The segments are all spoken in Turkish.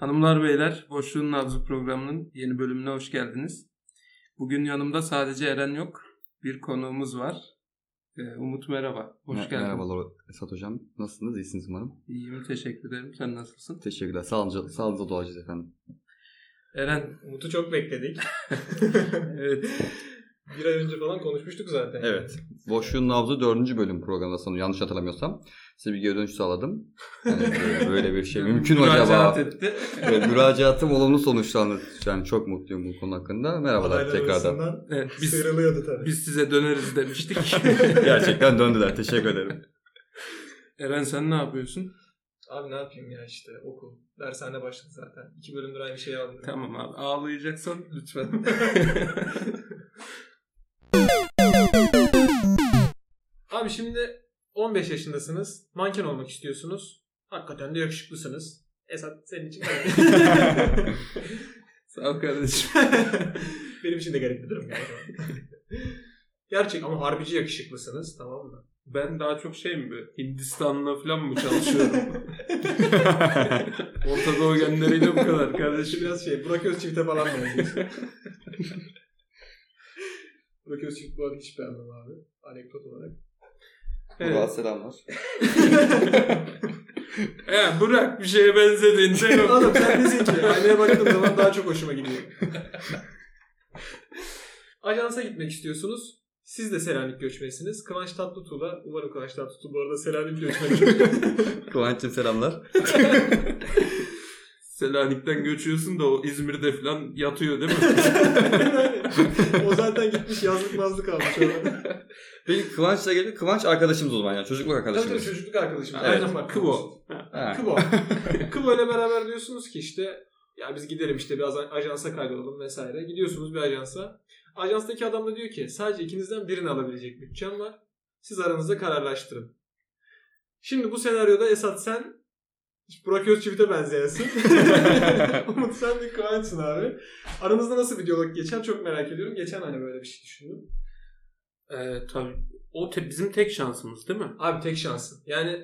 Hanımlar beyler, Boşluğun Nabzı programının yeni bölümüne hoş geldiniz. Bugün yanımda sadece Eren yok. Bir konuğumuz var. Ee, Umut merhaba, hoş Me- geldin. Merhabalar Esat Hocam. Nasılsınız? İyisiniz umarım. İyiyim, teşekkür ederim. Sen nasılsın? Teşekkürler. Sağlıcakla, sağlıcakla doğacağız efendim. Eren, Umut'u çok bekledik. evet. bir ay önce falan konuşmuştuk zaten. Evet. Boşluğun Nabzı 4. bölüm programında sanırım yanlış hatırlamıyorsam. Size bir geri dönüş sağladım. Yani böyle, bir şey mümkün mü Müracaat acaba? etti. Evet, müracaatım olumlu sonuçlandı. Yani çok mutluyum bu konu hakkında. Merhabalar Adaylar tekrardan. Evet, biz, sıyrılıyordu tabii. biz size döneriz demiştik. Gerçekten döndüler. Teşekkür ederim. Eren sen ne yapıyorsun? Abi ne yapayım ya işte okul. Dershane başladı zaten. İki bölümdür aynı şeyi aldım. Tamam abi, ağlayacaksan lütfen. Abi şimdi 15 yaşındasınız. Manken olmak istiyorsunuz. Hakikaten de yakışıklısınız. Esat senin için garip. Sağ ol kardeşim. Benim için de garip bir durum galiba. Gerçek ama harbici yakışıklısınız tamam mı? Ben daha çok şey mi Hindistan'la falan mı çalışıyorum? Orta Doğu genleriyle bu kadar kardeşim. biraz şey Burak Özçivit'e falan benziyorsun. Burak Özçivit bu arada hiç beğenmem abi. Anekdot olarak. Burak'a selamlar. He bırak bir şeye benzediğinde yok. Oğlum sen nesin ki? Aynaya baktığım zaman daha çok hoşuma gidiyor. Ajansa gitmek istiyorsunuz. Siz de Selanik göçmenisiniz. Kıvanç Tatlıtuğ'la, umarım Kıvanç Tatlıtuğ bu arada Selanik göçmeni. Kıvanç'cığım selamlar. Selanik'ten göçüyorsun da o İzmir'de falan yatıyor değil mi? o zaten gitmiş yazlık mazlık almış orada. Peki Kıvanç'la geldi. Kıvanç arkadaşımız o zaman yani. Çocukluk Tabii tabii arkadaşımız. çocukluk arkadaşım. Evet. Aynen bak. Kıvo. Ha. Kıvo. Kıvo ile beraber diyorsunuz ki işte ya biz gidelim işte biraz ajansa kaydolalım vesaire. Gidiyorsunuz bir ajansa. Ajanstaki adam da diyor ki sadece ikinizden birini alabilecek bütçem var. Siz aranızda kararlaştırın. Şimdi bu senaryoda Esat sen Burak Özçivit'e benzeyesin. Umut sen bir Kıvanç'sın abi. Aranızda nasıl bir diyalog geçer çok merak ediyorum. Geçen hani böyle bir şey düşündüm. Ee, tabii. O te- bizim tek şansımız değil mi? Abi tek şansın. Yani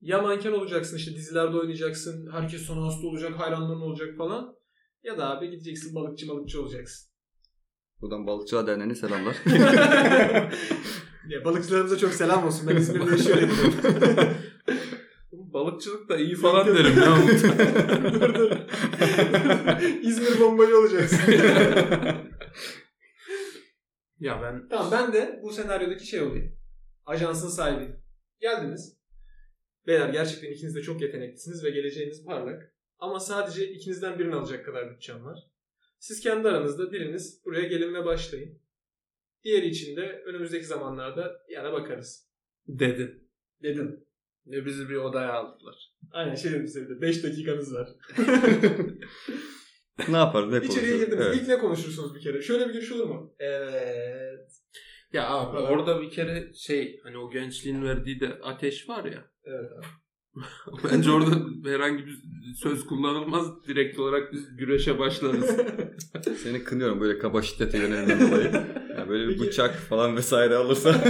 ya manken olacaksın işte dizilerde oynayacaksın. Herkes sana hasta olacak, hayranların olacak falan. Ya da abi gideceksin balıkçı balıkçı olacaksın. Buradan Balıkçılar Derneği'ne selamlar. ya balıkçılarımıza çok selam olsun. Ben İzmir'de yaşıyorum. Balıkçılık da iyi falan Yok, derim ya. dur dur. İzmir bombacı olacaksın. ya ben tamam ben de bu senaryodaki şey olayım. Ajansın sahibi. Geldiniz. Beyler gerçekten ikiniz de çok yeteneklisiniz ve geleceğiniz parlak. Ama sadece ikinizden birini alacak kadar bütçem var. Siz kendi aranızda biriniz buraya gelin ve başlayın. Diğeri için de önümüzdeki zamanlarda yana bakarız. dedi. Dedim. Ve bizi bir odaya aldılar. Aynen şey dedim size de 5 dakikanız var. ne yaparız? Ne İçeriye konuşuruz? girdiniz. Evet. İlk ne konuşursunuz bir kere? Şöyle bir giriş olur mu? Evet. Ya abi Evet. orada bir kere şey hani o gençliğin verdiği de ateş var ya. Evet abi. Bence orada herhangi bir söz kullanılmaz. Direkt olarak biz güreşe başlarız. Seni kınıyorum böyle kaba şiddete yönelinden dolayı. Yani böyle bir Peki. bıçak falan vesaire alırsa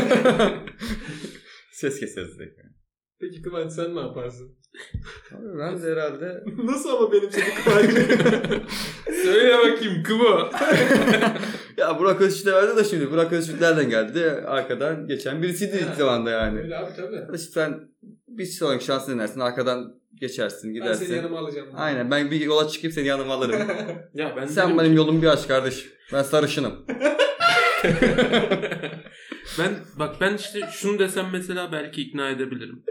ses keseriz direkt. yani. Peki Kıvanç sen ne yaparsın? Abi ben de herhalde Nasıl ama benim seni Kıvanç? Söyle bakayım Kıvo. ya Burak Özçivit de verdi de şimdi Burak Özçivit nereden geldi? Arkadan geçen birisiydi ilk zamanda yani. Öyle abi tabii. İşte sen bir sonraki şansı denersin arkadan geçersin Ben gidersin. seni yanıma alacağım. Aynen ben bir yola çıkıp seni yanıma alırım. Ya ben Sen benim ki- yolumu bir aç kardeşim. Ben sarışınım. ben bak ben işte şunu desem mesela belki ikna edebilirim.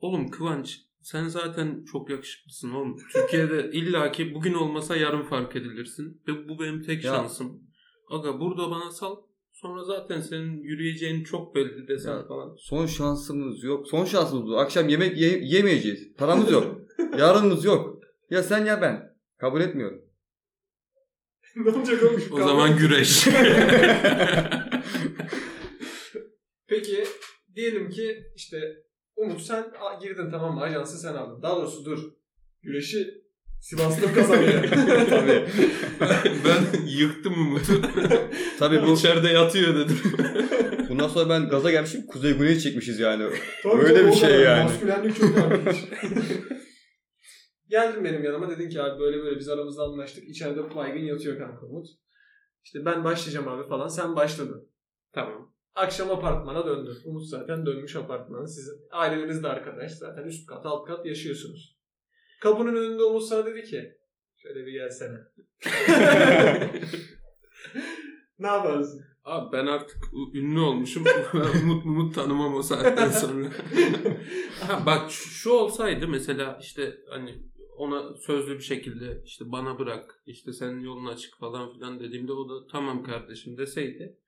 Oğlum Kıvanç sen zaten çok yakışıklısın oğlum. Türkiye'de illaki bugün olmasa yarın fark edilirsin. Ve bu benim tek Ya. şansım. Aga burada bana sal. Sonra zaten senin yürüyeceğin çok belli desen Ya. falan. Son şansımız yok. Son şansımız bu. Akşam yemek ye- yemeyeceğiz. Paramız yok. Yarınımız yok. Ya sen ya ben. Kabul etmiyorum. ne olacak olmuş? O zaman güreş. Peki diyelim ki işte Umut sen girdin tamam mı? Ajansı sen aldın. Daha doğrusu dur. Güreşi Sivaslı kazanıyor. Tabii. ben yıktım Umut'u. Tabii bu İçeride yatıyor dedim. bundan sonra ben gaza gelmişim. Kuzey Güney'i çekmişiz yani. Tabii Öyle bir şey yani. Maskülenlik çok artmış. Geldin benim yanıma dedin ki abi böyle böyle biz aramızda anlaştık. İçeride baygın yatıyor kanka Umut. İşte ben başlayacağım abi falan. Sen başladın. Tamam. Akşam apartmana döndün. Umut zaten dönmüş apartmana. Siz aileleriniz de arkadaş. Zaten üst kat alt kat yaşıyorsunuz. Kapının önünde Umut sana dedi ki şöyle bir gelsene. ne yaparsın? Abi ben artık ünlü olmuşum. Umut Umut tanımam o saatten sonra. ha, bak şu olsaydı mesela işte hani ona sözlü bir şekilde işte bana bırak işte senin yolun açık falan filan dediğimde o da tamam kardeşim deseydi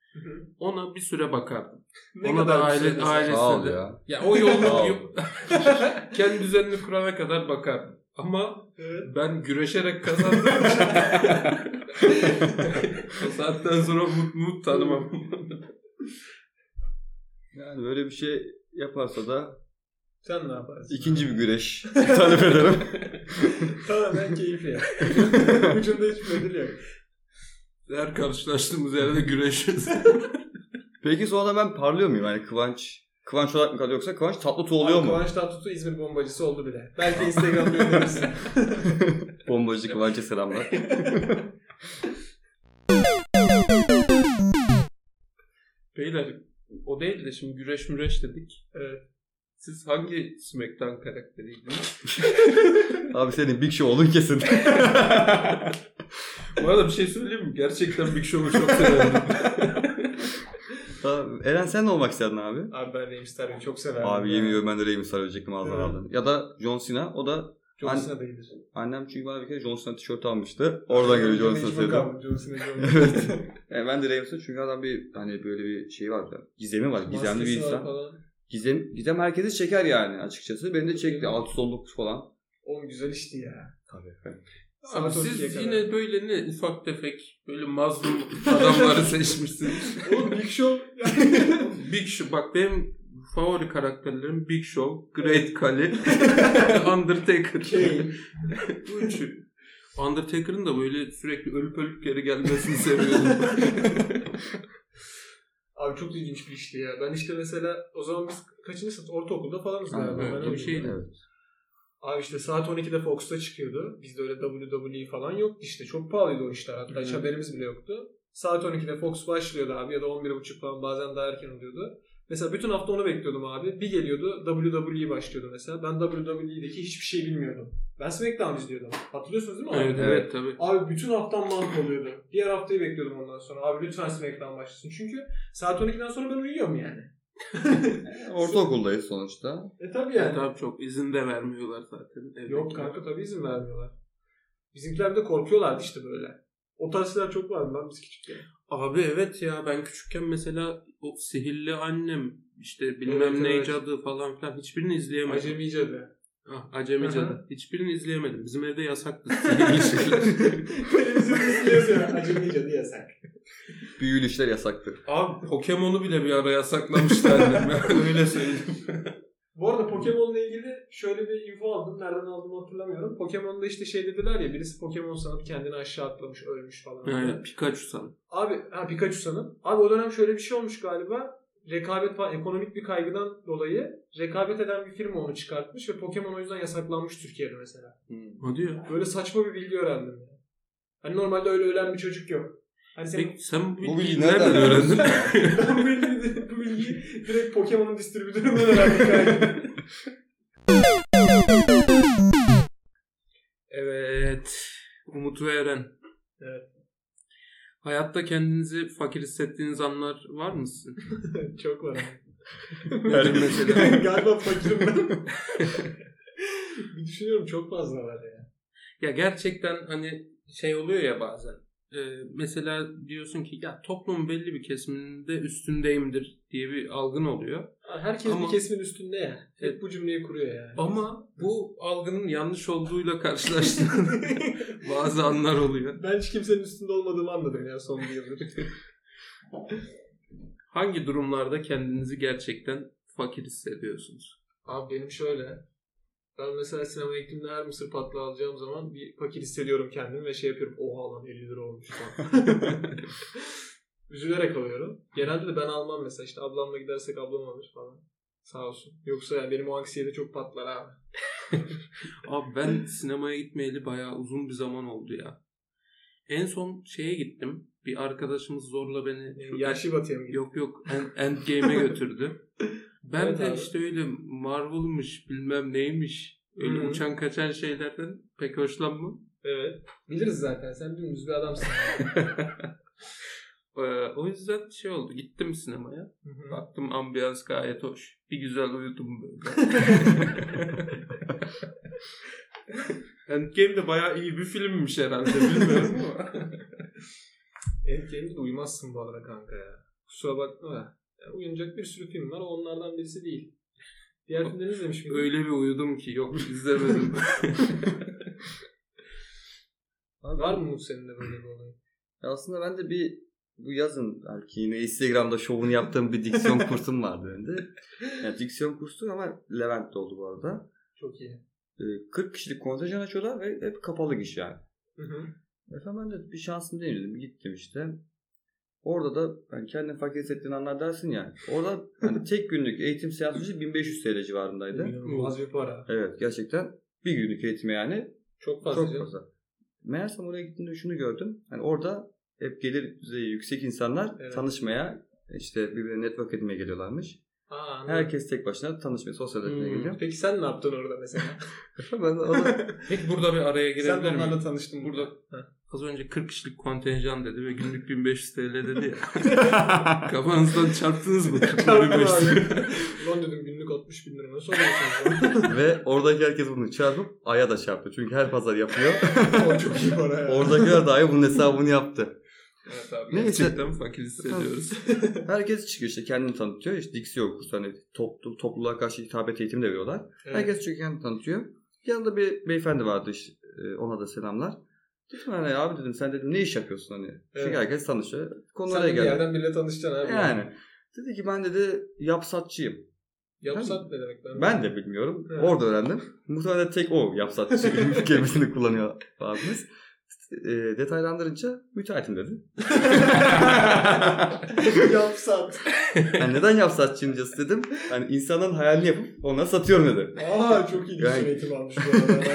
ona bir süre bakardım. ne Ona da kadar aile- şey aile- Sağ ol Ailesi de. ya. Ya o yolunu Sağ ol. yo- kendi düzenini kurana kadar bakardım. Ama Evet. ben güreşerek kazandım. o saatten sonra Umut tanımam. Yani böyle bir şey yaparsa da Sen ne yaparsın? ikinci bir güreş talep ederim. Tamamen keyfi ya. Ucunda hiçbir ödül yok. Her karşılaştığımız yerde güreşiyoruz. Peki sonra ben parlıyor muyum? Yani Kıvanç Kıvanç olarak mı kalıyor yoksa Kıvanç Tatlıtuğ oluyor Abi mu? Kıvanç Tatlıtuğ İzmir bombacısı oldu bile. Belki Instagram'da gönderirsin. Bombacı Kıvanç'a selamlar. Beyler o değil de şimdi güreş müreş dedik. Evet. Siz hangi Smackdown karakteriydiniz? Abi senin Big Show olun kesin. Bu arada bir şey söyleyeyim mi? Gerçekten Big Show'u çok severdim. Abi, Eren sen ne olmak isterdin abi? Abi ben Rey Mysterio'yu çok severdim. Abi ya. yemin ediyorum ben de Rey Mysterio diyecektim ağzına Evet. aldım. Ya da John Cena o da John An- Cena da iyidir. annem çünkü bana bir kere John Cena tişört almıştı. Oradan geliyor John Cena sevdim. John Cena, Evet. Yani ben de Rey Mysterio çünkü adam bir hani böyle bir şey var. Gizemi var. Gizemli bir insan. Gizem, gizem herkesi çeker yani açıkçası. Beni de çekti. 619 falan. Oğlum güzel işti ya. Tabii efendim. Abi Saat 12'ye siz kadar. yine böyle ne ufak tefek böyle mazlum adamları seçmişsiniz. Oğlum Big Show. Big Show bak benim favori karakterlerim Big Show, Great Khali, Undertaker. Bu üçü. Undertaker'ın da böyle sürekli ölüp ölüp geri gelmesini seviyordum. Abi çok ilginç bir işti ya. Ben işte mesela o zaman biz kaçıncı sınıf? Ortaokulda falanız galiba. evet, Ben bir şeydi. Evet. Abi işte saat 12'de Fox'ta çıkıyordu. Bizde öyle WWE falan yoktu işte. Çok pahalıydı o işler. Hatta hiç haberimiz bile yoktu. Saat 12'de Fox başlıyordu abi ya da 11.30 falan bazen daha erken oluyordu. Mesela bütün hafta onu bekliyordum abi. Bir geliyordu WWE başlıyordu mesela. Ben WWE'deki hiçbir şey bilmiyordum. Ben SmackDown izliyordum. Hatırlıyorsunuz değil mi abi? evet evet tabii. Abi bütün haftam mahvoluyordu. Diğer haftayı bekliyordum ondan sonra. Abi lütfen SmackDown başlasın. Çünkü saat 12'den sonra ben uyuyorum yani. Ortaokuldayız sonuçta. E tabi yani. Tabii çok izin de vermiyorlar zaten. evdekiler. Yok kanka tabii izin vermiyorlar. Bizimkiler de korkuyorlardı işte böyle. O tarz şeyler çok vardı lan biz küçükken. Abi evet ya ben küçükken mesela o sihirli annem işte bilmem Evet, ne evet. cadı falan filan hiçbirini izleyemedim. Acemice de. Ah, acemi Aha. cadı. Hiçbirini izleyemedim. Bizim evde yasaktı izliyoruz ya. Acemice de yasak. Büyülü işler yasaktır. Abi Pokemon'u bile bir ara yasaklamıştı annem. ya. Öyle söyleyeyim. Bu arada Pokemon'la ilgili şöyle bir info aldım. Nereden aldığımı hatırlamıyorum. Pokemon'da işte şey dediler ya birisi Pokemon sanıp kendini aşağı atlamış, ölmüş falan. Evet, Pikachu san. Abi ha Pikachu sanıp. Abi o dönem şöyle bir şey olmuş galiba. Rekabet ekonomik bir kaygıdan dolayı rekabet eden bir firma onu çıkartmış ve Pokemon o yüzden yasaklanmış Türkiye'de mesela. Hadi ya. Böyle saçma bir bilgi öğrendim. ya. Hani normalde öyle ölen bir çocuk yok. Hani sen Peki sen bu Bu bilgiyi nereden nereden öğrendin? ben bu bilgiyi, bu bilgiyi direkt Pokemon'un distribütöründen öğrendim evet. Umut ve Eren. Evet. Hayatta kendinizi fakir hissettiğiniz anlar var mı sizin? Çok var. Nedir mesela? galiba fakirim ben. bir düşünüyorum çok fazla var ya. Ya gerçekten hani şey oluyor ya bazen. Ee, mesela diyorsun ki ya toplumun belli bir kesiminde üstündeyimdir diye bir algın oluyor. Herkes Ama- bir kesimin üstünde ya. Hep Evet. bu cümleyi kuruyor yani. Ama bu algının yanlış olduğuyla karşılaştığın bazı anlar oluyor. Ben hiç kimsenin üstünde olmadığımı anladım ya son bir yıldır. Hangi durumlarda kendinizi gerçekten fakir hissediyorsunuz? Abi benim şöyle. Ben mesela sinemaya gittiğimde her mısır patlağı alacağım zaman bir fakir hissediyorum kendimi ve şey yapıyorum. Oha lan 50 lira olmuş falan. Üzülerek alıyorum. Genelde de ben almam mesela. işte ablamla gidersek ablam alır falan. Sağ olsun. Yoksa yani benim o anksiyete çok patlar abi. Abi ben sinemaya gitmeyeli bayağı uzun bir zaman oldu ya. En son şeye gittim. Bir arkadaşımız zorla beni şu- Yaşlı batıya mı yok yok End- Endgame'e götürdü. Ben Evet de abi. işte öyle Marvel'mış bilmem neymiş öyle Hı. uçan kaçan şeylerden pek hoşlanmam. Evet. Biliriz zaten. Sen dümdüz bir adamsın. Ee, o yüzden şey oldu gittim sinemaya. Hı hı. Baktım ambiyans gayet hoş. Bir güzel uyudum böyle. Endgame de bayağı iyi bir filmmiş herhalde bilmiyorum ama. Endgame'de de uyumazsın bu arada kanka ya. Kusura bakma da. Ya, uyunacak bir sürü film var. Onlardan birisi değil. Diğer filmleri izlemiş miydin? Öyle bir uyudum ki yok izlemedim. Var mı senin de böyle bir olay? Ya aslında ben de bir bu yazın belki yine Instagram'da şovunu yaptığım bir diksiyon kursum vardı önde. Yani diksiyon kursu ama Levent'te oldu bu arada. Çok iyi. Ee, 40 kişilik kontenjan açıyorlar ve hep kapalı giriş yani. Hı hı. Efendim ben de bir şansım denedim. Gittim işte. Orada da yani kendini fakir hissettiğin anlar dersin ya. Orada hani tek günlük eğitim seansı ücreti 1500 TL civarındaydı. İnanılmaz bir para. Evet gerçekten bir günlük eğitim yani Çok fazla. çok fazla. Meğersem oraya gittiğimde şunu gördüm. Hani orada hep gelir düzeyi yüksek insanlar Evet. tanışmaya işte birbirine network etmeye geliyorlarmış. Aa, anladım. Herkes tek başına tanışmaya, sosyal etmeye Hmm. geliyor. Peki sen ne yaptın orada mesela? ben de o da Peki burada bir araya sen de girebilir onlarla miyim? tanıştın Burada. Az önce 40 kişilik kontenjan dedi ve günlük 1500 TL dedi ya. Kafanızdan çarptınız mı? 40 1500 TL. Ulan dedim günlük 60 bin lira nasıl ve oradaki herkes bunu çarpıp aya da çarptı. Çünkü her pazar yapıyor. o çok iyi para ya. Oradakiler dahi bunun hesabını yaptı. Evet abi Neyse. gerçekten fakir hissediyoruz. Herkes çıkıyor işte kendini tanıtıyor. İşte diksiyon kursu hani toplu, topluluğa karşı hitabet eğitimi de veriyorlar. Evet. Herkes çıkıyor kendini tanıtıyor. Yanında bir beyefendi vardı işte. e, Ona da selamlar. Dedim hani abi dedim sen dedim ne iş yapıyorsun hani. Çünkü Evet. herkes tanışıyor. Konu Sen oraya geldi. yerden biriyle tanışacaksın abi. Yani. Dedi ki ben dedi yapsatçıyım. Yapsat ne demek? Ben, Ben de bilmiyorum. Evet. Orada öğrendim. Muhtemelen tek o yapsatçı kelimesini kullanıyor abimiz. E, detaylandırınca müteahhitim dedi. Yapsat. Yani neden yapsatçıyım dedim. Hani insanın hayalini yapıp ona satıyorum dedi. Aa çok iyi Yani- yani... almış bu arada.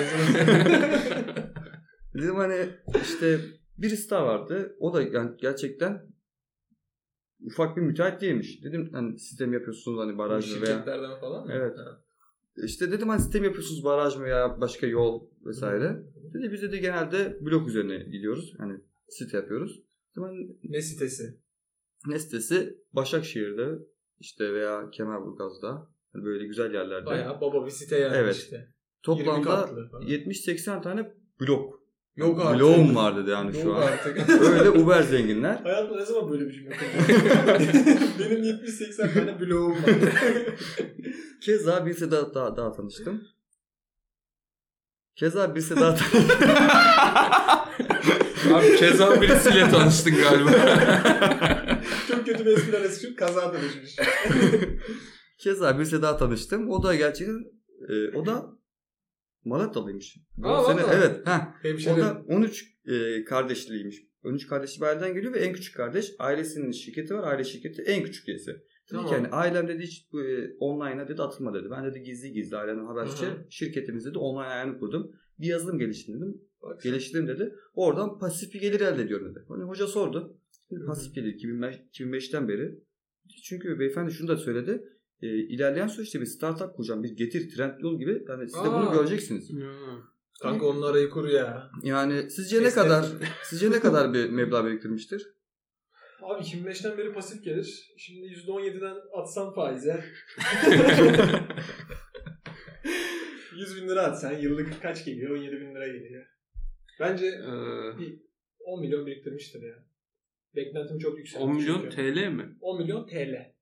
Dedim hani işte birisi daha vardı. O da yani gerçekten ufak bir müteahhit değilmiş. Dedim hani sistem yapıyorsunuz hani baraj mı veya Şirketlerden falan mı? Evet. Ha. işte dedim hani sistem yapıyorsunuz baraj mı veya başka yol vesaire. Dedi biz de genelde blok üzerine gidiyoruz. Hani site yapıyoruz. Dedim hani Ne sitesi? ne sitesi Başakşehir'de işte veya Kemerburgaz'da hani böyle güzel yerlerde. Bayağı baba bir site yani Evet. işte. 20 Toplamda katlı falan. 70-80 tane blok. Yok artık. Bloğum var dedi yani Yok şu an. artık. Öyle uber zenginler. Hayatımda ne zaman böyle bir cümle kurdum? Benim 70-80 tane bloğum var. Keza birisi daha, daha, daha tanıştım. Keza birisi daha tanıştım. Abi keza birisiyle tanıştın galiba. Çok kötü bir espri arası şu kaza dönüşmüş. Keza birisi daha tanıştım. O da gerçekten e, o da Malatyalıymış. Bu Aa, sene, evet. Heh, o da 13 e, kardeşliymiş. 13 kardeşli bir aileden geliyor ve en küçük kardeş ailesinin şirketi var. Aile şirketi en küçük üyesi. Dedi Tamam. ki hani ailem dedi hiç bu, e, online'a dedi atılma dedi. Ben dedi gizli gizli ailemden haberci şirketimizi de online ayağını kurdum. Bir yazılım geliştirdim. Bak. Geliştirdim dedi. Oradan pasif bir gelir elde ediyorum dedi. Hani hoca sordu. Pasif gelir 2005, 2005'ten beri. Çünkü beyefendi şunu da söyledi. E, ilerleyen süreçte bir startup kuracağım. Bir getir trend yol gibi. Yani siz de bunu Aa. göreceksiniz. Kanka onun arayı kur ya. Yani sizce ne kadar sizce ne kadar bir meblağ biriktirmiştir? Abi 2005'ten beri pasif gelir. Şimdi %17'den atsam faize. 100 bin lira atsan yıllık kaç geliyor? 17 bin lira geliyor. Bence Ee, 10 milyon biriktirmiştir ya. Beklentim çok yüksek. 10 milyon çünkü. TL mi? 10 milyon TL.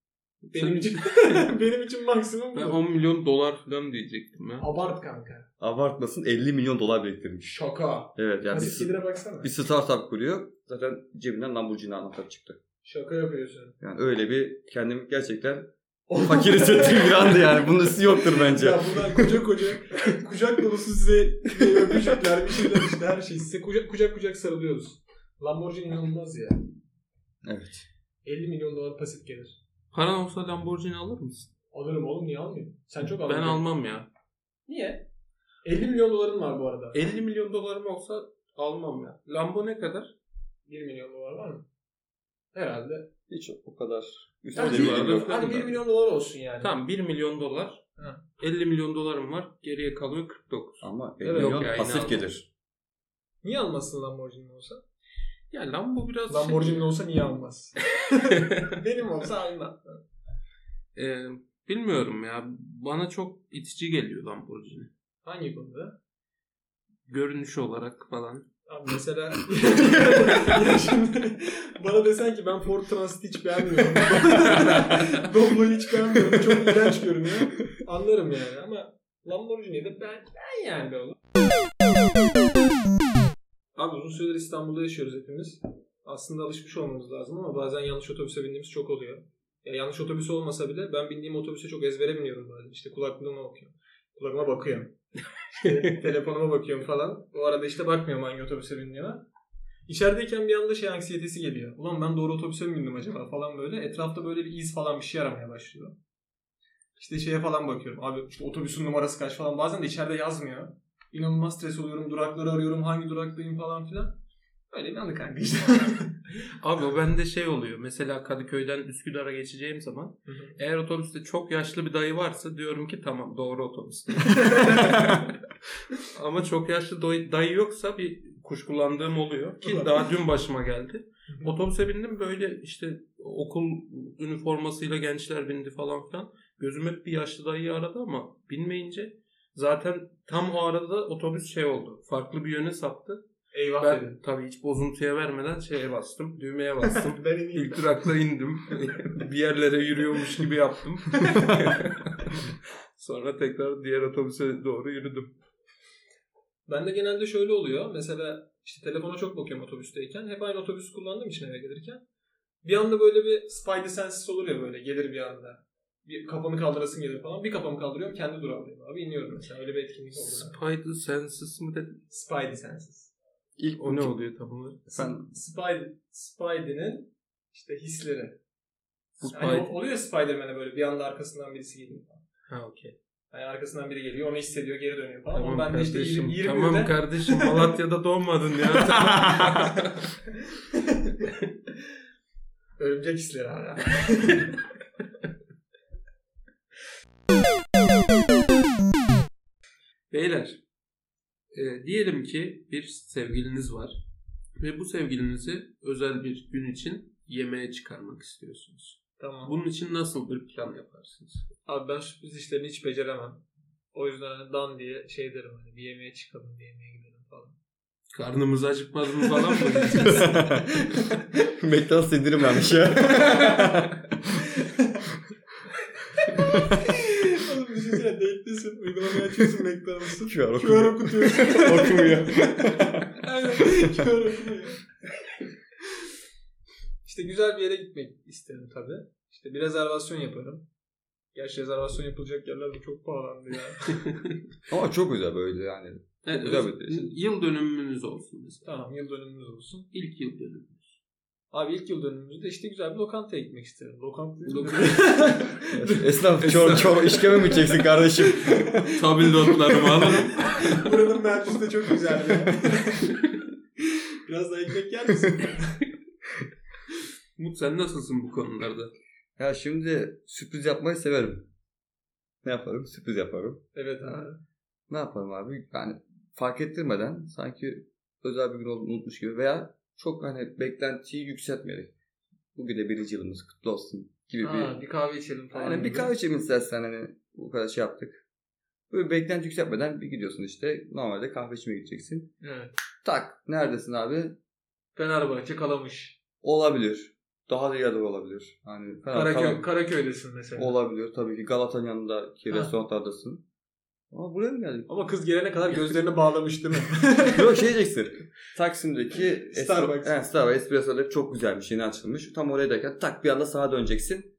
Benim için benim için maksimum Ben bu. 10 milyon dolar falan diyecektim ya. Abart kanka. Abartmasın 50 milyon dolar biriktirmiş. Şaka. Evet yani Pasif bir, baksana. bir startup kuruyor. Zaten cebinden Lamborghini anahtarı çıktı. Şaka yapıyorsun. Yani öyle bir kendimi gerçekten fakir hissettiğim bir andı yani. Bunun üstü yoktur bence. Ya buradan koca koca kucak dolusu size size öpücükler bir şeyler işte her şey. Size kucak kucak, kucak sarılıyoruz. Lamborghini inanılmaz ya. Evet. 50 milyon dolar pasif gelir. Paran olsa Lamborghini alır mısın? Alırım oğlum niye almayayım? Sen çok Ben almam ya. Niye? 50 milyon doların var bu arada. 50 milyon dolarım olsa almam ya. Lambo ne kadar? 1 milyon dolar var mı? Herhalde. Hiç o kadar üstüne Hadi de bir bilgim arada yok. falan. Hadi 1 milyon dolar olsun yani. Tamam 1 milyon dolar. Ha. 50 milyon dolarım var. Geriye kalıyor 49. Ama Evet. milyon Yok ya, yine pasif gelir. Niye almasın Lamborghini olsa? Ya Lambo biraz şey- Lamborghini olsa niye almaz? Benim olsa almam. Ee, bilmiyorum ya. Bana çok itici geliyor Lamborghini. Hangi konuda? Görünüş olarak falan. Abi mesela şimdi bana desen ki ben Ford Transit'i hiç beğenmiyorum. Doblo'yu hiç beğenmiyorum. Çok iğrenç görünüyor. Anlarım yani ama Lamborghini'yi de ben, ben yani be oğlum. Abi uzun süredir İstanbul'da yaşıyoruz hepimiz. Aslında alışmış olmamız lazım ama bazen yanlış otobüse bindiğimiz çok oluyor. Ya yanlış otobüs olmasa bile ben bindiğim otobüse çok ezbere biniyorum bazen. İşte kulaklığıma bakıyorum. Kulağıma bakıyorum. İşte telefonuma bakıyorum falan. O arada işte bakmıyorum hangi otobüse bindiğime. İçerideyken bir anda şey anksiyetesi geliyor. Ulan ben doğru otobüse mi bindim acaba falan böyle. Etrafta böyle bir iz falan bir şey aramaya başlıyor. İşte şeye falan bakıyorum. Abi işte otobüsün numarası kaç falan. Bazen de içeride yazmıyor. İnanılmaz stres oluyorum. Durakları arıyorum. Hangi duraktayım falan filan. Öyle bir anı kanka işte. Abi o bende şey oluyor. Mesela Kadıköy'den Üsküdar'a geçeceğim zaman Hı hı. eğer otobüste çok yaşlı bir dayı varsa diyorum ki tamam doğru otobüs. Ama çok yaşlı dayı yoksa bir kuşkulandığım oluyor. Ki daha dün başıma geldi. Otobüse bindim böyle işte okul üniformasıyla gençler bindi falan filan. Gözüm hep bir yaşlı dayıyı aradı ama binmeyince zaten tam o arada otobüs şey oldu. Farklı bir yöne saptı. Eyvah Ben dedim. tabii hiç bozuntuya vermeden şeye bastım. Düğmeye bastım. ben ineyim. İlk durakta indim. bir yerlere yürüyormuş gibi yaptım. Sonra tekrar diğer otobüse doğru yürüdüm. Ben de genelde şöyle oluyor. Mesela işte telefona çok bakıyorum otobüsteyken. Hep aynı otobüsü kullandığım için eve gelirken. Bir anda böyle bir spidey senses olur ya böyle gelir bir anda. Bir kafamı kaldırasın gelir falan. Bir kafamı kaldırıyorum kendi durağımdayım abi. iniyorum mesela. Öyle bir etkinlik oldu. Spider Senses mi dedin? Spidey senses. İlk O ne oluyor tam olarak? Ben Spidey, Spidey'nin işte hisleri. Spidey. o- oluyor Spider-Man'e böyle bir anda arkasından birisi geliyor. falan. Ha okey. Yani arkasından biri geliyor onu hissediyor geri dönüyor falan. Tamam Ama ben de işte kardeşim. 20, 20 tamam kardeşim Malatya'da doğmadın ya. Örümcek hisleri hala. Beyler, e, diyelim ki bir sevgiliniz var ve bu sevgilinizi özel bir gün için yemeğe çıkarmak istiyorsunuz. tamam. Bunun için nasıl bir plan yaparsınız? Abi ben sürpriz işlerini hiç beceremem. O yüzden hani dan diye şey derim hani bir yemeğe çıkalım bir yemeğe gidelim falan. Karnımız acıkmaz mı falan mı? McDonald's ya. Oğlum McDonald's'ın. Şu an QR okutuyorsun. Okumuyor. Aynen QR okumuyor. İşte güzel bir yere gitmek isterim tabii. İşte bir rezervasyon yaparım. Gerçi rezervasyon yapılacak yerler de çok pahalandı ya. Ama çok güzel böyle yani. Evet, Güzel bir yıl dönümümüz olsun mesela. tamam yıl dönümümüz olsun. İlk yıl dönümümüz. Abi ilk yıl dönümümüzde işte güzel bir lokantaya gitmek isterim. Lokanta Esnaf çok çok işkeme mi çeksin kardeşim? Tabildotlarımı alırım. Buranın merkezi de çok güzel ya. Biraz da ekmek yer misin? Umut sen nasılsın bu konularda? Ya şimdi sürpriz yapmayı severim. Ne yaparım? Sürpriz yaparım. evet abi. Ne yaparım abi? Yani fark ettirmeden sanki özel bir gün olduğunu unutmuş gibi veya çok hani beklentiyi yükseltmeyerek. Bugün de birinci yılımız kutlu olsun gibi Ha, bir... bir kahve içelim falan. Bir gibi. kahve içelim istersen hani bu kadar şey yaptık. Böyle beklenti yükseltmeden bir gidiyorsun işte. Normalde kahve içmeye gideceksin. Evet. Tak neredesin abi? Fenerbahçe kalamış. Olabilir. Daha da yerde olabilir. Hani Karaköy, Kara- Karaköy'desin mesela. olabilir. Tabii ki Galata'nın yanındaki Ha. restoranlardasın. Ama buraya mı geldik? Ama kız gelene kadar gözlerini bağlamış değil mi? Yok şey diyeceksin. Taksim'deki Starbucks. Espresso, he, Starbucks Espresso'da çok güzelmiş. Yeni açılmış. Tam oraya derken tak bir anda sağa döneceksin.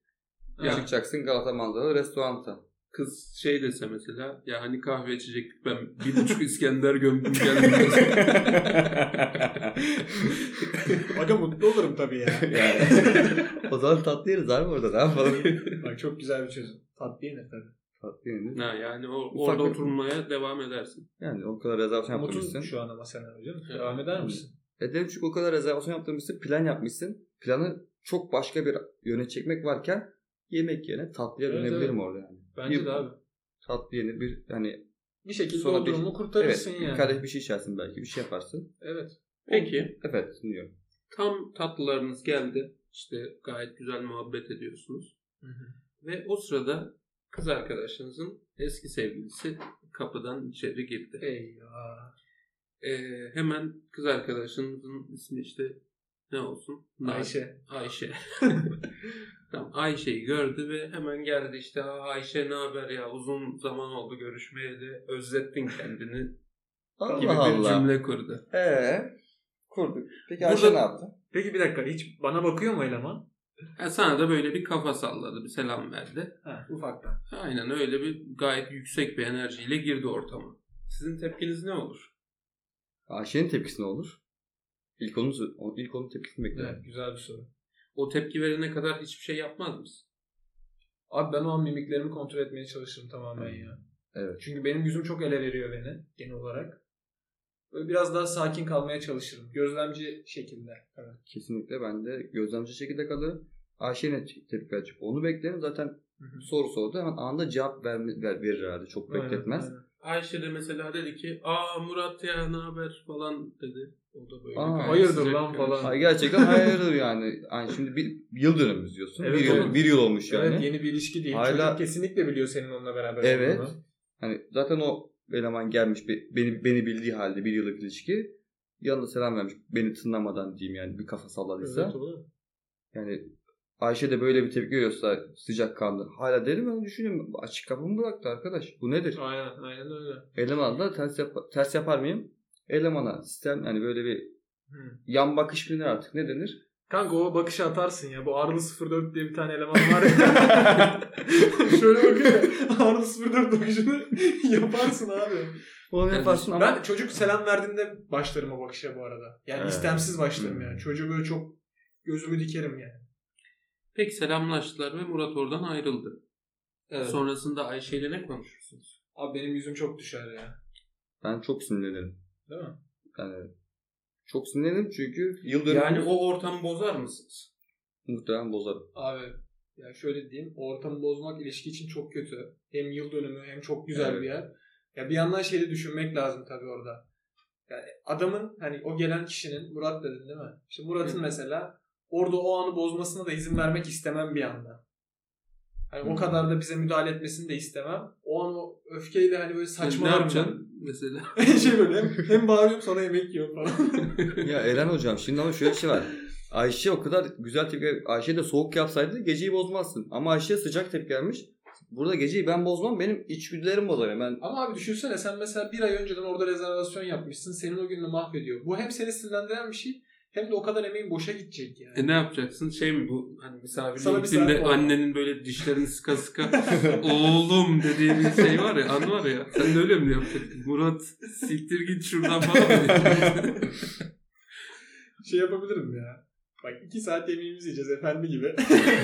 Ha. Çıkacaksın Galata manzaralı restoranta. kız şey dese mesela ya hani kahve içecektik ben bir buçuk İskender gömdüm geldim. Aga mutlu olurum tabii ya. yani. o zaman tatlı yeriz abi orada ne yapalım? Bak çok güzel bir çözüm. Tatlı yenir tabii. Yenir. ha, yani o, Ufak orada bir- oturmaya devam edersin. Yani o kadar rezervasyon Mutun yaptırmışsın. şu an ama sen hocam. Devam eder misin? Ederim çünkü o kadar rezervasyon yaptırmışsın. Plan yapmışsın. Planı çok başka bir yöne çekmek varken yemek yerine tatlıya Evet, dönebilirim evet. orada yani. Bence Bir- de abi. Tatlı yenir bir hani Bir şekilde Sonra o bir- durumu kurtarırsın evet, yani. bir kadeh bir şey içersin belki bir şey yaparsın. Evet. Peki Evet dinliyorum. tam tatlılarınız geldi. İşte gayet güzel muhabbet ediyorsunuz. Ve o sırada kız arkadaşınızın eski sevgilisi kapıdan içeri girdi. Eyvah. Ee, hemen kız arkadaşınızın ismi işte ne olsun? Ayşe. Ayşe. tamam, Ayşe'yi gördü ve hemen geldi işte "Aa, Ayşe ne haber ya uzun zaman oldu görüşmeyeli özlettin kendini gibi Allah bir Allah. cümle kurdu. Ee, kurduk. Peki Burada- Ayşe ne yaptı? Peki bir dakika hiç bana bakıyor mu eleman? Ya sana da böyle bir kafa salladı bir selam verdi. Ha, ufaktan. Aynen öyle bir gayet yüksek bir enerjiyle girdi ortama. Sizin tepkiniz ne olur? Ayşe'nin tepkisi ne olur? İlk onun, ilk onun tepkisini beklerim. Evet, güzel bir soru. O tepki verene kadar hiçbir şey yapmaz mısın? Abi ben o an mimiklerimi kontrol etmeye çalışırım tamamen ya. Evet. Çünkü benim yüzüm çok ele veriyor beni genel olarak. Böyle biraz daha sakin kalmaya çalışırım. Gözlemci şekilde. Evet. Kesinlikle ben de gözlemci şekilde kalırım. Ayşe ne tepki verecek onu beklerim. Zaten Hı hı. soru sordu hemen anında cevap verme, ver, verir herhalde. Çok Aynen, bekletmez. aynen. Ayşe de mesela dedi ki aa Murat ya ne haber falan dedi. O da böyle Aa, hayırdır lan falan. Ay gerçekten hayırdır yani. yani. Şimdi bir yıl dönümümüz diyorsun. Evet, bir, yıl, bir yıl olmuş yani. Evet yeni bir ilişki değil. Hala- Çocuk kesinlikle biliyor senin onunla beraber Evet. olduğunu. Hani zaten o eleman gelmiş be- beni beni bildiği halde bir yıllık ilişki. Yanında selam vermiş. Beni tınlamadan diyeyim yani bir kafa salladıysa. Evet. Yani Ayşe de böyle bir tepki veriyorsa sıcak kanlı. Hala derim ben düşünüyorum. Açık kapı mı bıraktı arkadaş? Bu nedir? Aynen, aynen öyle. Eleman da ters, yap- ters yapar mıyım? Elemana sistem yani böyle bir Hı. yan bakış mı artık ne denir? Kanka o bakışı atarsın ya. Bu Arlı 04 diye bir tane eleman var ya. Şöyle bakıyor ya. Arlı 04 bakışını yaparsın abi. Onu yaparsın ama Ben çocuk selam verdiğinde başlarım o bakışa bu arada. Yani Evet. istemsiz başlarım Hmm. yani. Çocuğu böyle çok gözümü dikerim yani. Peki selamlaştılar ve Murat oradan ayrıldı. Evet. Sonrasında Ayşe ile ne konuşursunuz? Abi benim yüzüm çok düşer ya. ben çok sinirlenirim. Değil mi? Yani çok sinirlenirim çünkü yıl dönümü Yani o ortamı bozar mısınız? muhtemelen bozarım. Abi ya şöyle diyeyim. O ortamı bozmak ilişki için çok kötü. Hem yıl dönümü hem çok güzel Evet. bir yer. Ya bir yandan şeyi düşünmek lazım tabii orada. Yani adamın hani o gelen kişinin Murat dedin değil mi? İşte Murat'ın mesela orada o anı bozmasına da izin vermek istemem bir anda. Hani o kadar da bize müdahale etmesini de istemem. O an o öfkeyle hani böyle ne saçmalarım yapacaksın mesela? şey böyle hem, hem bağırıyorum sonra yemek yiyorum falan. ya Eren hocam şimdi ama şöyle bir şey var. Ayşe o kadar güzel tepki Ayşe de soğuk yapsaydı geceyi bozmazsın. Ama Ayşe sıcak tepki vermiş. Burada geceyi ben bozmam benim içgüdülerim bozar. Ben Ama abi düşünsene sen mesela bir ay önceden orada rezervasyon yapmışsın. Senin o gününü mahvediyor. Bu hem seni sinirlendiren bir şey hem de o kadar emeğin boşa gidecek yani. E ne yapacaksın? Şey mi bu hani misafirliğe gittiğinde annenin böyle dişlerini sıka sıka oğlum dediği bir şey var ya an var ya sen de öyle mi yapacaksın? Murat siktir git şuradan falan şey yapabilirim ya. Bak iki saat yemeğimizi yiyeceğiz efendi gibi.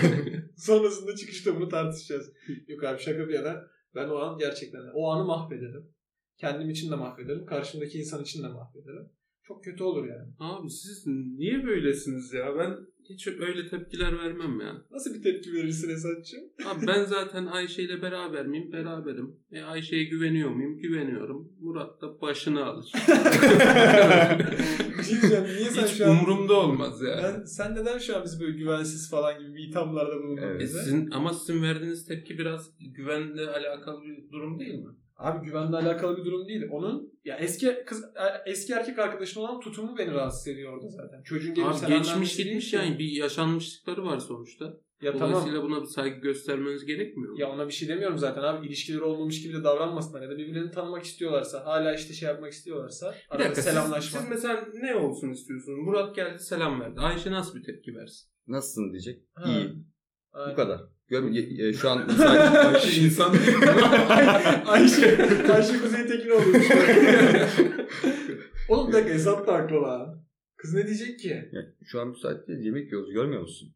Sonrasında çıkışta bunu tartışacağız. Yok abi şaka bir yana ben o an gerçekten o anı mahvederim. Kendim için de mahvederim. Karşımdaki insan için de mahvederim. Çok kötü olur yani. Abi siz niye böylesiniz ya? Ben hiç öyle tepkiler vermem ya. Nasıl bir tepki verirsin Esat'cığım? Abi ben zaten Ayşe ile beraber miyim? Beraberim. E Ayşe'ye güveniyor muyum? Güveniyorum. Murat da başını alır. Diyeceğim. Niye sen Hiç şu an... umurumda olmaz ya. Ben, sen neden şu an bizi böyle güvensiz falan gibi bir ithamlarda bulundun Evet. E bize? sizin, ama sizin verdiğiniz tepki biraz güvenle alakalı bir durum değil mi? Abi güvenle alakalı bir durum değil. Onun ya eski kız e, eski erkek arkadaşın olan tutumu beni rahatsız ediyor orada zaten. Çocuğun gelip Abi geçmiş gitmiş ki. yani bir yaşanmışlıkları var sonuçta. Ya tamam. Dolayısıyla buna bir saygı göstermeniz gerekmiyor mu? Ya ona bir şey demiyorum zaten abi. İlişkileri olmamış gibi de davranmasınlar ya da birbirlerini tanımak istiyorlarsa, hala işte şey yapmak istiyorlarsa, bir arada dakika selamlaşma. siz, siz mesela ne olsun istiyorsunuz? Murat geldi selam verdi. Ayşe nasıl bir tepki versin? nasılsın diyecek. Ha. İyi. Bu kadar. Gör, e, e, şu an müsait. Ayşe insan. Ayşe, Ayşe Kuzey Tekin olmuş. Oğlum bir dakika Esat da haklı la. Kız ne diyecek ki? Ya, şu an müsait değil. Yemek yiyoruz. Görmüyor musun?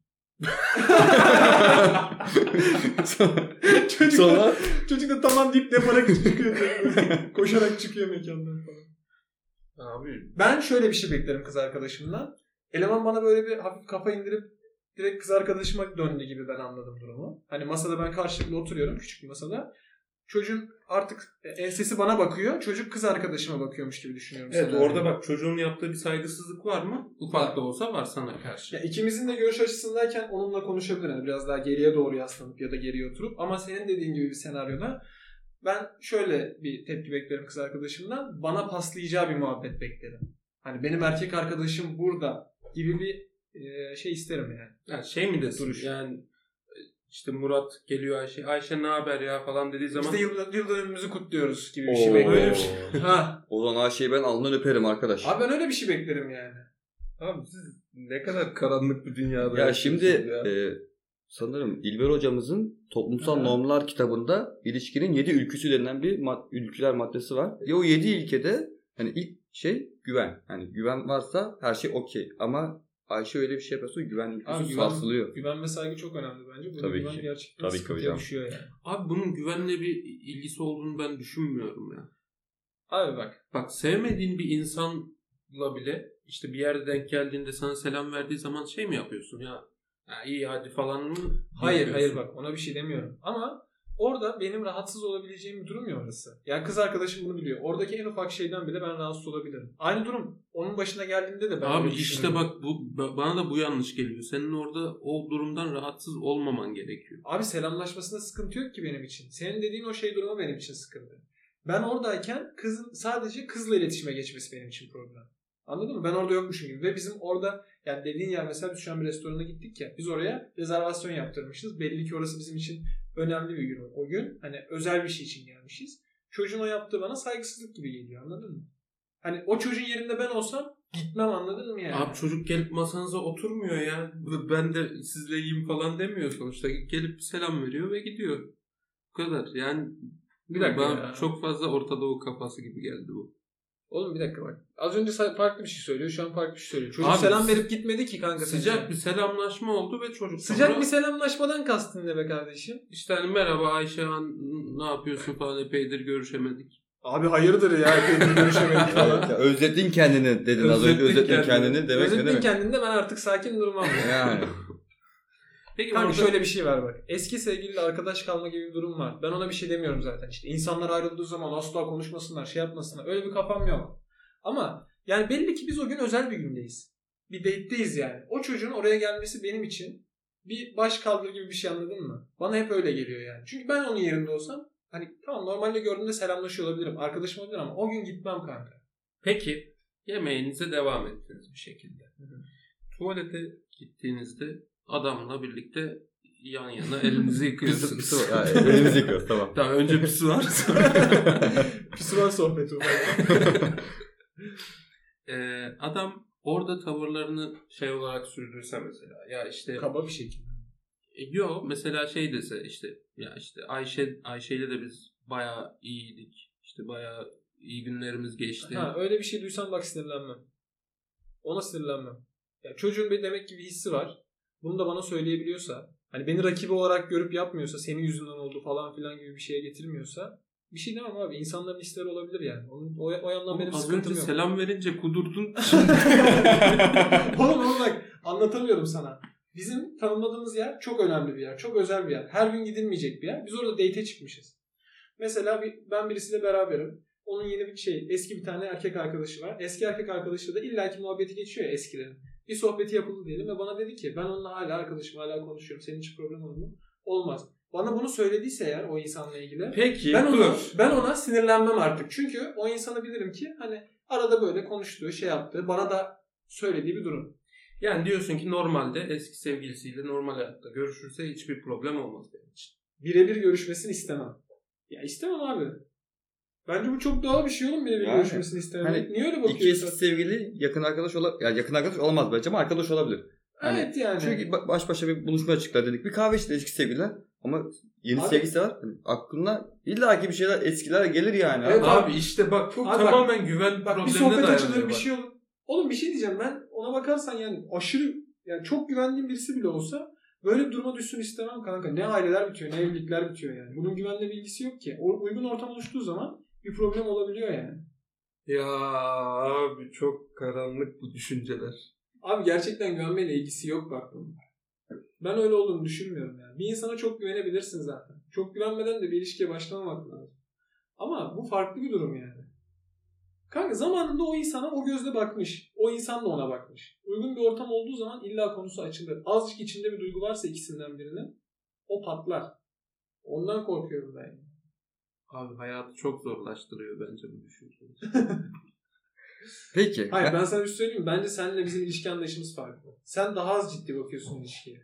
çocuk, Sonra çocuk da tamam deyip deparak çıkıyor. Koşarak çıkıyor mekandan falan. Abi Ben şöyle bir şey beklerim kız arkadaşımdan. Eleman bana böyle bir hafif kafa indirip direkt kız arkadaşıma döndü gibi ben anladım durumu. Hani masada ben karşılıklı oturuyorum küçük bir masada. Çocuğun artık ensesi bana bakıyor. Çocuk kız arkadaşıma bakıyormuş gibi düşünüyorum. Evet senaryoyu. orada bak çocuğun yaptığı bir saygısızlık var mı? Ufak da olsa var sana karşı. Ya ikimizin de görüş açısındayken onunla konuşabilir. Yani biraz daha geriye doğru yaslanıp ya da geriye oturup. Ama senin dediğin gibi bir senaryoda ben şöyle bir tepki beklerim kız arkadaşımdan. Bana paslayacağı bir muhabbet beklerim. Hani benim erkek arkadaşım burada gibi bir e, şey isterim yani. Yani şey mi desin? Duruş. Yani e, işte Murat geliyor Ayşe. Ayşe ne haber ya falan dediği zaman. İşte yıl, yıl dönümümüzü kutluyoruz gibi bir Oo. şey Öyle beklerim. bir şey. ha. O zaman Ayşe'yi ben alnından öperim arkadaş. Abi ben öyle bir şey beklerim yani. Abi siz ne kadar karanlık bir dünyada ya şimdi ya. e, sanırım İlber hocamızın Toplumsal Aha. Normlar kitabında ilişkinin 7 ülküsü denilen bir mad- ülküler maddesi var. Ya o 7 ilkede hani ilk şey güven. Hani güven varsa her şey okey. Ama Ayşe öyle bir şey yapıyorsa güven Abi güven- sarsılıyor. Güven ve saygı çok önemli bence. Burada Tabii güven ki. gerçekten Tabii ki sıkıntıya hocam. düşüyor yani. Abi bunun güvenle bir ilgisi olduğunu ben düşünmüyorum ya. Abi bak. Bak sevmediğin bir insanla bile işte bir yerde denk geldiğinde sana selam verdiği zaman şey mi yapıyorsun ya? Ha, iyi hadi falan mı? Hayır hayır bak ona bir şey demiyorum. Ama orada benim rahatsız olabileceğim bir durum ya orası. Yani kız arkadaşım bunu biliyor. Oradaki en ufak şeyden bile ben rahatsız olabilirim. Aynı durum onun başına geldiğinde de ben Abi işte bak bu ba- bana da bu yanlış geliyor. Senin orada o durumdan rahatsız olmaman gerekiyor. Abi selamlaşmasında sıkıntı yok ki benim için. Senin dediğin o şey durumu benim için sıkıntı. Ben oradayken kızın sadece kızla iletişime geçmesi benim için problem. Anladın mı? Ben orada yokmuşum gibi. Ve bizim orada yani dediğin yer mesela biz şu an bir restorana gittik ya. Biz oraya rezervasyon yaptırmışız. Belli ki orası bizim için önemli bir gün o gün. Hani özel bir şey için gelmişiz. Çocuğun o yaptığı bana saygısızlık gibi geliyor anladın mı? Hani o çocuğun yerinde ben olsam gitmem anladın mı yani? Abi çocuk gelip masanıza oturmuyor ya. Ben de sizle yiyeyim falan demiyor sonuçta. Gelip selam veriyor ve gidiyor. Bu kadar. Yani Bir dakika bana ya. çok fazla Orta Doğu kafası gibi geldi bu. Oğlum bir dakika bak. Az önce farklı bir şey söylüyor. Şu an farklı bir şey söylüyor. Çocuk Abi, selam verip gitmedi ki kanka. Sıcak sence. bir selamlaşma oldu ve çocuk Sıcak sonra bir selamlaşmadan kastın ne be kardeşim? işte hani merhaba Ayşe Han ne yapıyorsun falan epeydir görüşemedik. Abi hayırdır ya. Kendini görüşemedik falan. Ya özlettin kendini dedin az önce özlettin kendini. kendini demek ne Özettin demek? kendinde ben artık sakin durmam. Yani. Peki Kanka orada- şöyle bir şey var bak. Eski sevgiliyle arkadaş kalma gibi bir durum var. Ben ona bir şey demiyorum zaten. İşte insanlar ayrıldığı zaman asla konuşmasınlar, şey yapmasınlar. Öyle bir kafam yok. Ama yani belli ki biz o gün özel bir gündeyiz. Bir date'deyiz yani. O çocuğun oraya gelmesi benim için bir baş kaldır gibi bir şey anladın mı? Bana hep öyle geliyor yani. Çünkü ben onun yerinde olsam hani tamam normalde gördüğümde selamlaşıyor olabilirim. Arkadaşım olabilir ama o gün gitmem kanka. Peki yemeğinize devam ettiniz bir şekilde. Tuvalete gittiğinizde adamla birlikte yan yana elinizi yıkıyorsunuz. Var. Ha, elimizi yıkıyoruz tamam. Tamam önce pisi var. Pisuar sohbeti. Ee, adam orada tavırlarını şey olarak sürdürse mesela ya işte Kaba bir şekilde. e, yo mesela şey dese işte ya işte Ayşe Ayşe ile de biz bayağı iyiydik. İşte bayağı iyi günlerimiz geçti. Ha, öyle bir şey duysam bak sinirlenmem. Ona sinirlenmem. Ya çocuğun bir demek ki bir hissi var. Bunu da bana söyleyebiliyorsa, hani beni rakibi olarak görüp yapmıyorsa, senin yüzünden oldu falan filan gibi bir şeye getirmiyorsa bir şey demem abi. İnsanların hisleri olabilir yani. Onun, o, o yandan Oğlum, benim az önce yok. selam verince kudurdun. oğlum oğlum bak anlatamıyorum sana. Bizim tanımladığımız yer çok önemli bir yer. Çok özel bir yer. Her gün gidilmeyecek bir yer. Biz orada date'e çıkmışız. Mesela bir, ben birisiyle beraberim. Onun yeni bir şey, eski bir tane erkek arkadaşı var. Eski erkek arkadaşıyla da illaki muhabbeti geçiyor ya eskilerin. Bir sohbeti yapıldı diyelim ve bana dedi ki ben onunla hala arkadaşım, hala konuşuyorum. Senin için problem olur mu? Olmaz. Bana bunu söylediyse eğer o insanla ilgili Peki ben ona, dur. ben ona sinirlenmem artık. Çünkü o insanı bilirim ki hani arada böyle konuştuğu, şey yaptığı, bana da söylediği bir durum. Yani diyorsun ki normalde eski sevgilisiyle normal hayatta görüşürse hiçbir problem olmaz benim için. Birebir görüşmesini istemem. Ya istemem abi. Bence bu çok doğal bir şey oğlum birebir Yani, görüşmesini istememek. hani Niye öyle İki bakıyorsun? eski sevgili yakın arkadaş ola ya yakın arkadaş olamaz bence ama arkadaş olabilir. Hani evet yani. Çünkü ba- baş başa bir buluşmaya çıktılar dedik. Bir kahve içtiler eski sevgililer. Ama yeni Abi- sevgilisi var. Hani aklına illaki bir şeyler eskiler gelir yani. Evet Abi işte bak bu Abi bak- tamamen güven Bak bir problemine sohbet dayanıyor. açılır bir bak. şey olur. Oğlum bir şey diyeceğim ben ona bakarsan yani aşırı yani çok güvendiğim birisi bile olsa böyle bir duruma düşsün istemem kanka. Ne aileler bitiyor ne evlilikler bitiyor yani. Bunun güvenle bir ilgisi yok ki. O uygun ortam oluştuğu zaman bir problem olabiliyor yani. Ya abi çok karanlık bu düşünceler. Abi gerçekten güvenmeyle ilgisi yok bak bunun. Ben öyle olduğunu düşünmüyorum yani. Bir insana çok güvenebilirsin zaten. Çok güvenmeden de bir ilişkiye başlamamak lazım. Ama bu farklı bir durum yani. Kanka zamanında o insana o gözle bakmış. O insan da ona bakmış. Uygun bir ortam olduğu zaman illa konusu açılır. Azıcık içinde bir duygu varsa ikisinden birinin o patlar. Ondan korkuyorum ben. Yani. Abi hayatı çok zorlaştırıyor bence bu düşünce. Peki. Hayır ben sana bir şey söyleyeyim? Bence seninle bizim ilişki anlayışımız farklı. Sen daha az ciddi bakıyorsun ilişkiye.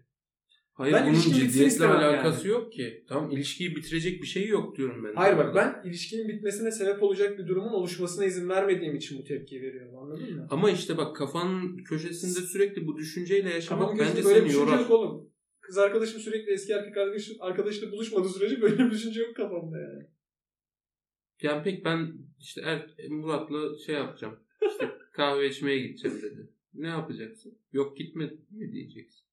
Hayır Ben bunun ciddiyetle alakası yok ki. Tamam ilişkiyi bitirecek bir şey yok diyorum ben. Hayır bak ben ilişkinin bitmesine sebep olacak bir durumun oluşmasına izin vermediğim için bu tepkiyi veriyorum anladın mı? Ama işte bak kafanın köşesinde sürekli bu düşünceyle yaşamak Kafamın bence böyle bir seni düşünce yorar. yok oğlum. Kız arkadaşım sürekli eski erkek arkadaş, arkadaşıyla buluşmadığı sürece böyle bir düşünce yok kafamda yani. Yani pek ben işte er, Murat'la şey yapacağım. İşte kahve içmeye gideceğim dedi. Ne yapacaksın? Yok gitme mi diyeceksin.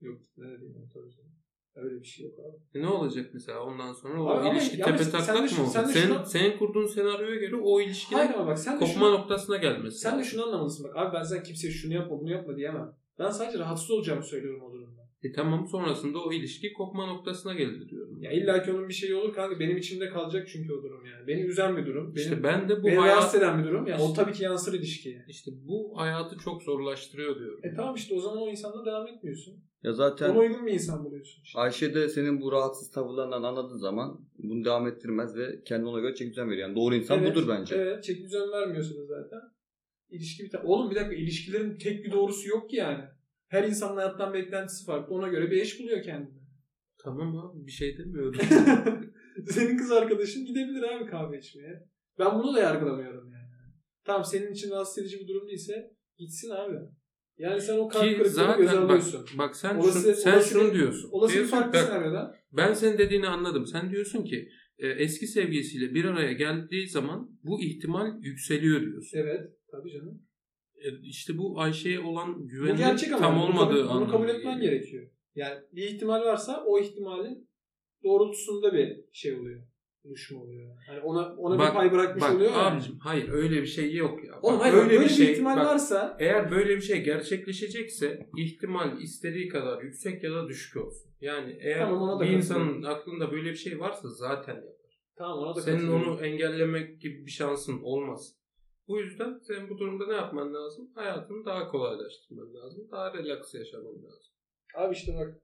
Yok ne diyeyim tabii canım. Öyle bir şey yok abi. E ne olacak mesela ondan sonra o Abi ilişki yani tepe sen taklak şu- mı olacak? sen Sen, şuna- senin kurduğun senaryoya göre o ilişkinin Hayır bak sen kopma şunu, noktasına gelmesi. sen de şunu anlamalısın bak. Abi ben sen kimseye şunu yapma bunu yapma diyemem. Ben sadece rahatsız olacağımı söylüyorum o durumda. E tamam sonrasında o ilişki kopma noktasına geldi diyorum. Ya illa ki onun bir şeyi olur kanka. Benim içimde kalacak çünkü o durum yani. Beni üzen bir durum. Benim, İşte ben de bu beni hayat rahatsız eden bir durum. Yani o tabii ki yansır ilişkiye. işte bu hayatı çok zorlaştırıyor diyorum. E tamam işte o zaman o insanla devam etmiyorsun. Ya zaten Ona uygun bir insan buluyorsun işte. Ayşe de senin bu rahatsız tavırlarından anladığı zaman bunu devam ettirmez ve kendine ona göre çeki düzen verir. Yani doğru insan Evet, budur bence. Evet çeki düzen vermiyorsa da zaten. İlişki biter. Oğlum bir dakika ilişkilerin tek bir doğrusu yok ki yani. Her insanın hayattan beklentisi farklı. Ona göre bir eş buluyor kendine. Tamam abi bir şey demiyorum. senin kız arkadaşın gidebilir abi kahve içmeye. Ben bunu da yargılamıyorum yani. Tamam senin için rahatsız edici bir durum değilse gitsin abi. Yani sen o kalp kırıklığını göze zaten bak, alıyorsun. bak sen, Olası- şunu, sen olası şunu bir- diyorsun. Olası bir Diyorsun farklı ki, bak, senaryoda. Ben senin dediğini anladım. Sen diyorsun ki e, eski sevgilisiyle bir araya geldiği zaman bu ihtimal yükseliyor diyorsun. Evet. Tabii canım. E, işte bu Ayşe'ye olan güvenin ama tam bunu olmadığı kabul, bunu anlamına kabul etmen gerekiyor. Yani bir ihtimal varsa o ihtimalin doğrultusunda bir şey oluyor. Buluşma oluyor. Hani ona ona Bak, bir pay bırakmış Bak oluyor yani. abicim hayır öyle bir şey yok ya. Oğlum Bak, hayır böyle, bir, ihtimal bak, varsa Eğer böyle bir şey gerçekleşecekse ihtimal istediği kadar yüksek ya da düşük olsun. Yani eğer Tamam, bir insanın aklında böyle bir şey varsa zaten yapar. tamam ona da Senin onu engellemek gibi bir şansın olmaz. Bu yüzden senin bu durumda ne yapman lazım? Hayatını daha kolaylaştırman lazım. Daha relax yaşaman lazım. Abi işte bak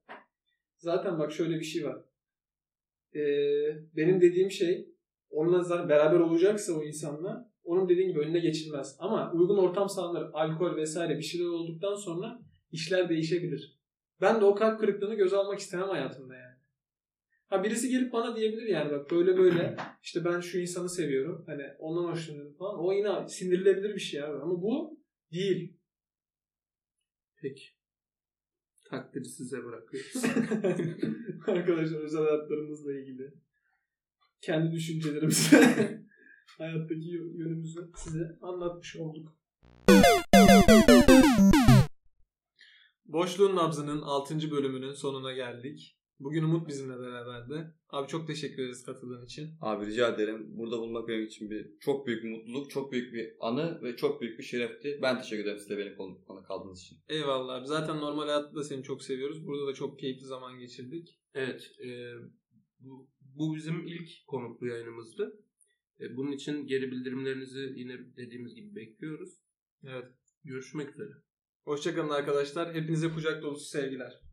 zaten bak şöyle bir şey var. Ee, benim dediğim şey onunla zaten beraber olacaksa o insanla onun dediğin gibi önüne geçilmez. Ama uygun ortam sağlanır. Alkol vesaire bir şeyler olduktan sonra işler değişebilir. Ben de o kalp kırıklığını göze almak istemem hayatımda yani. Ha birisi gelip bana diyebilir yani bak böyle böyle işte ben şu insanı seviyorum. Hani ondan hoşlanıyorum falan. O yine sindirilebilir bir şey abi. Ama bu değil. Peki. Takdiri size bırakıyoruz. Arkadaşlar özel hayatlarımızla ilgili kendi düşüncelerimizi hayattaki yönümüzü size anlatmış olduk. Boşluğun Nabzı'nın 6. bölümünün sonuna geldik. Bugün Umut bizimle beraberdi. Abi çok teşekkür ederiz katıldığın için. Abi rica ederim. Burada bulunmak benim için bir çok büyük bir mutluluk, çok büyük bir anı ve çok büyük bir şerefti. Ben teşekkür ederim size benim konu, konu kaldığınız için. Eyvallah abi. Zaten normal hayatta da seni çok seviyoruz. Burada da çok keyifli zaman geçirdik. evet. e, bu, bu bizim ilk konuklu yayınımızdı. E, bunun için geri bildirimlerinizi yine dediğimiz gibi bekliyoruz. Evet. Görüşmek üzere. Hoşçakalın arkadaşlar. Hepinize kucak dolusu sevgiler.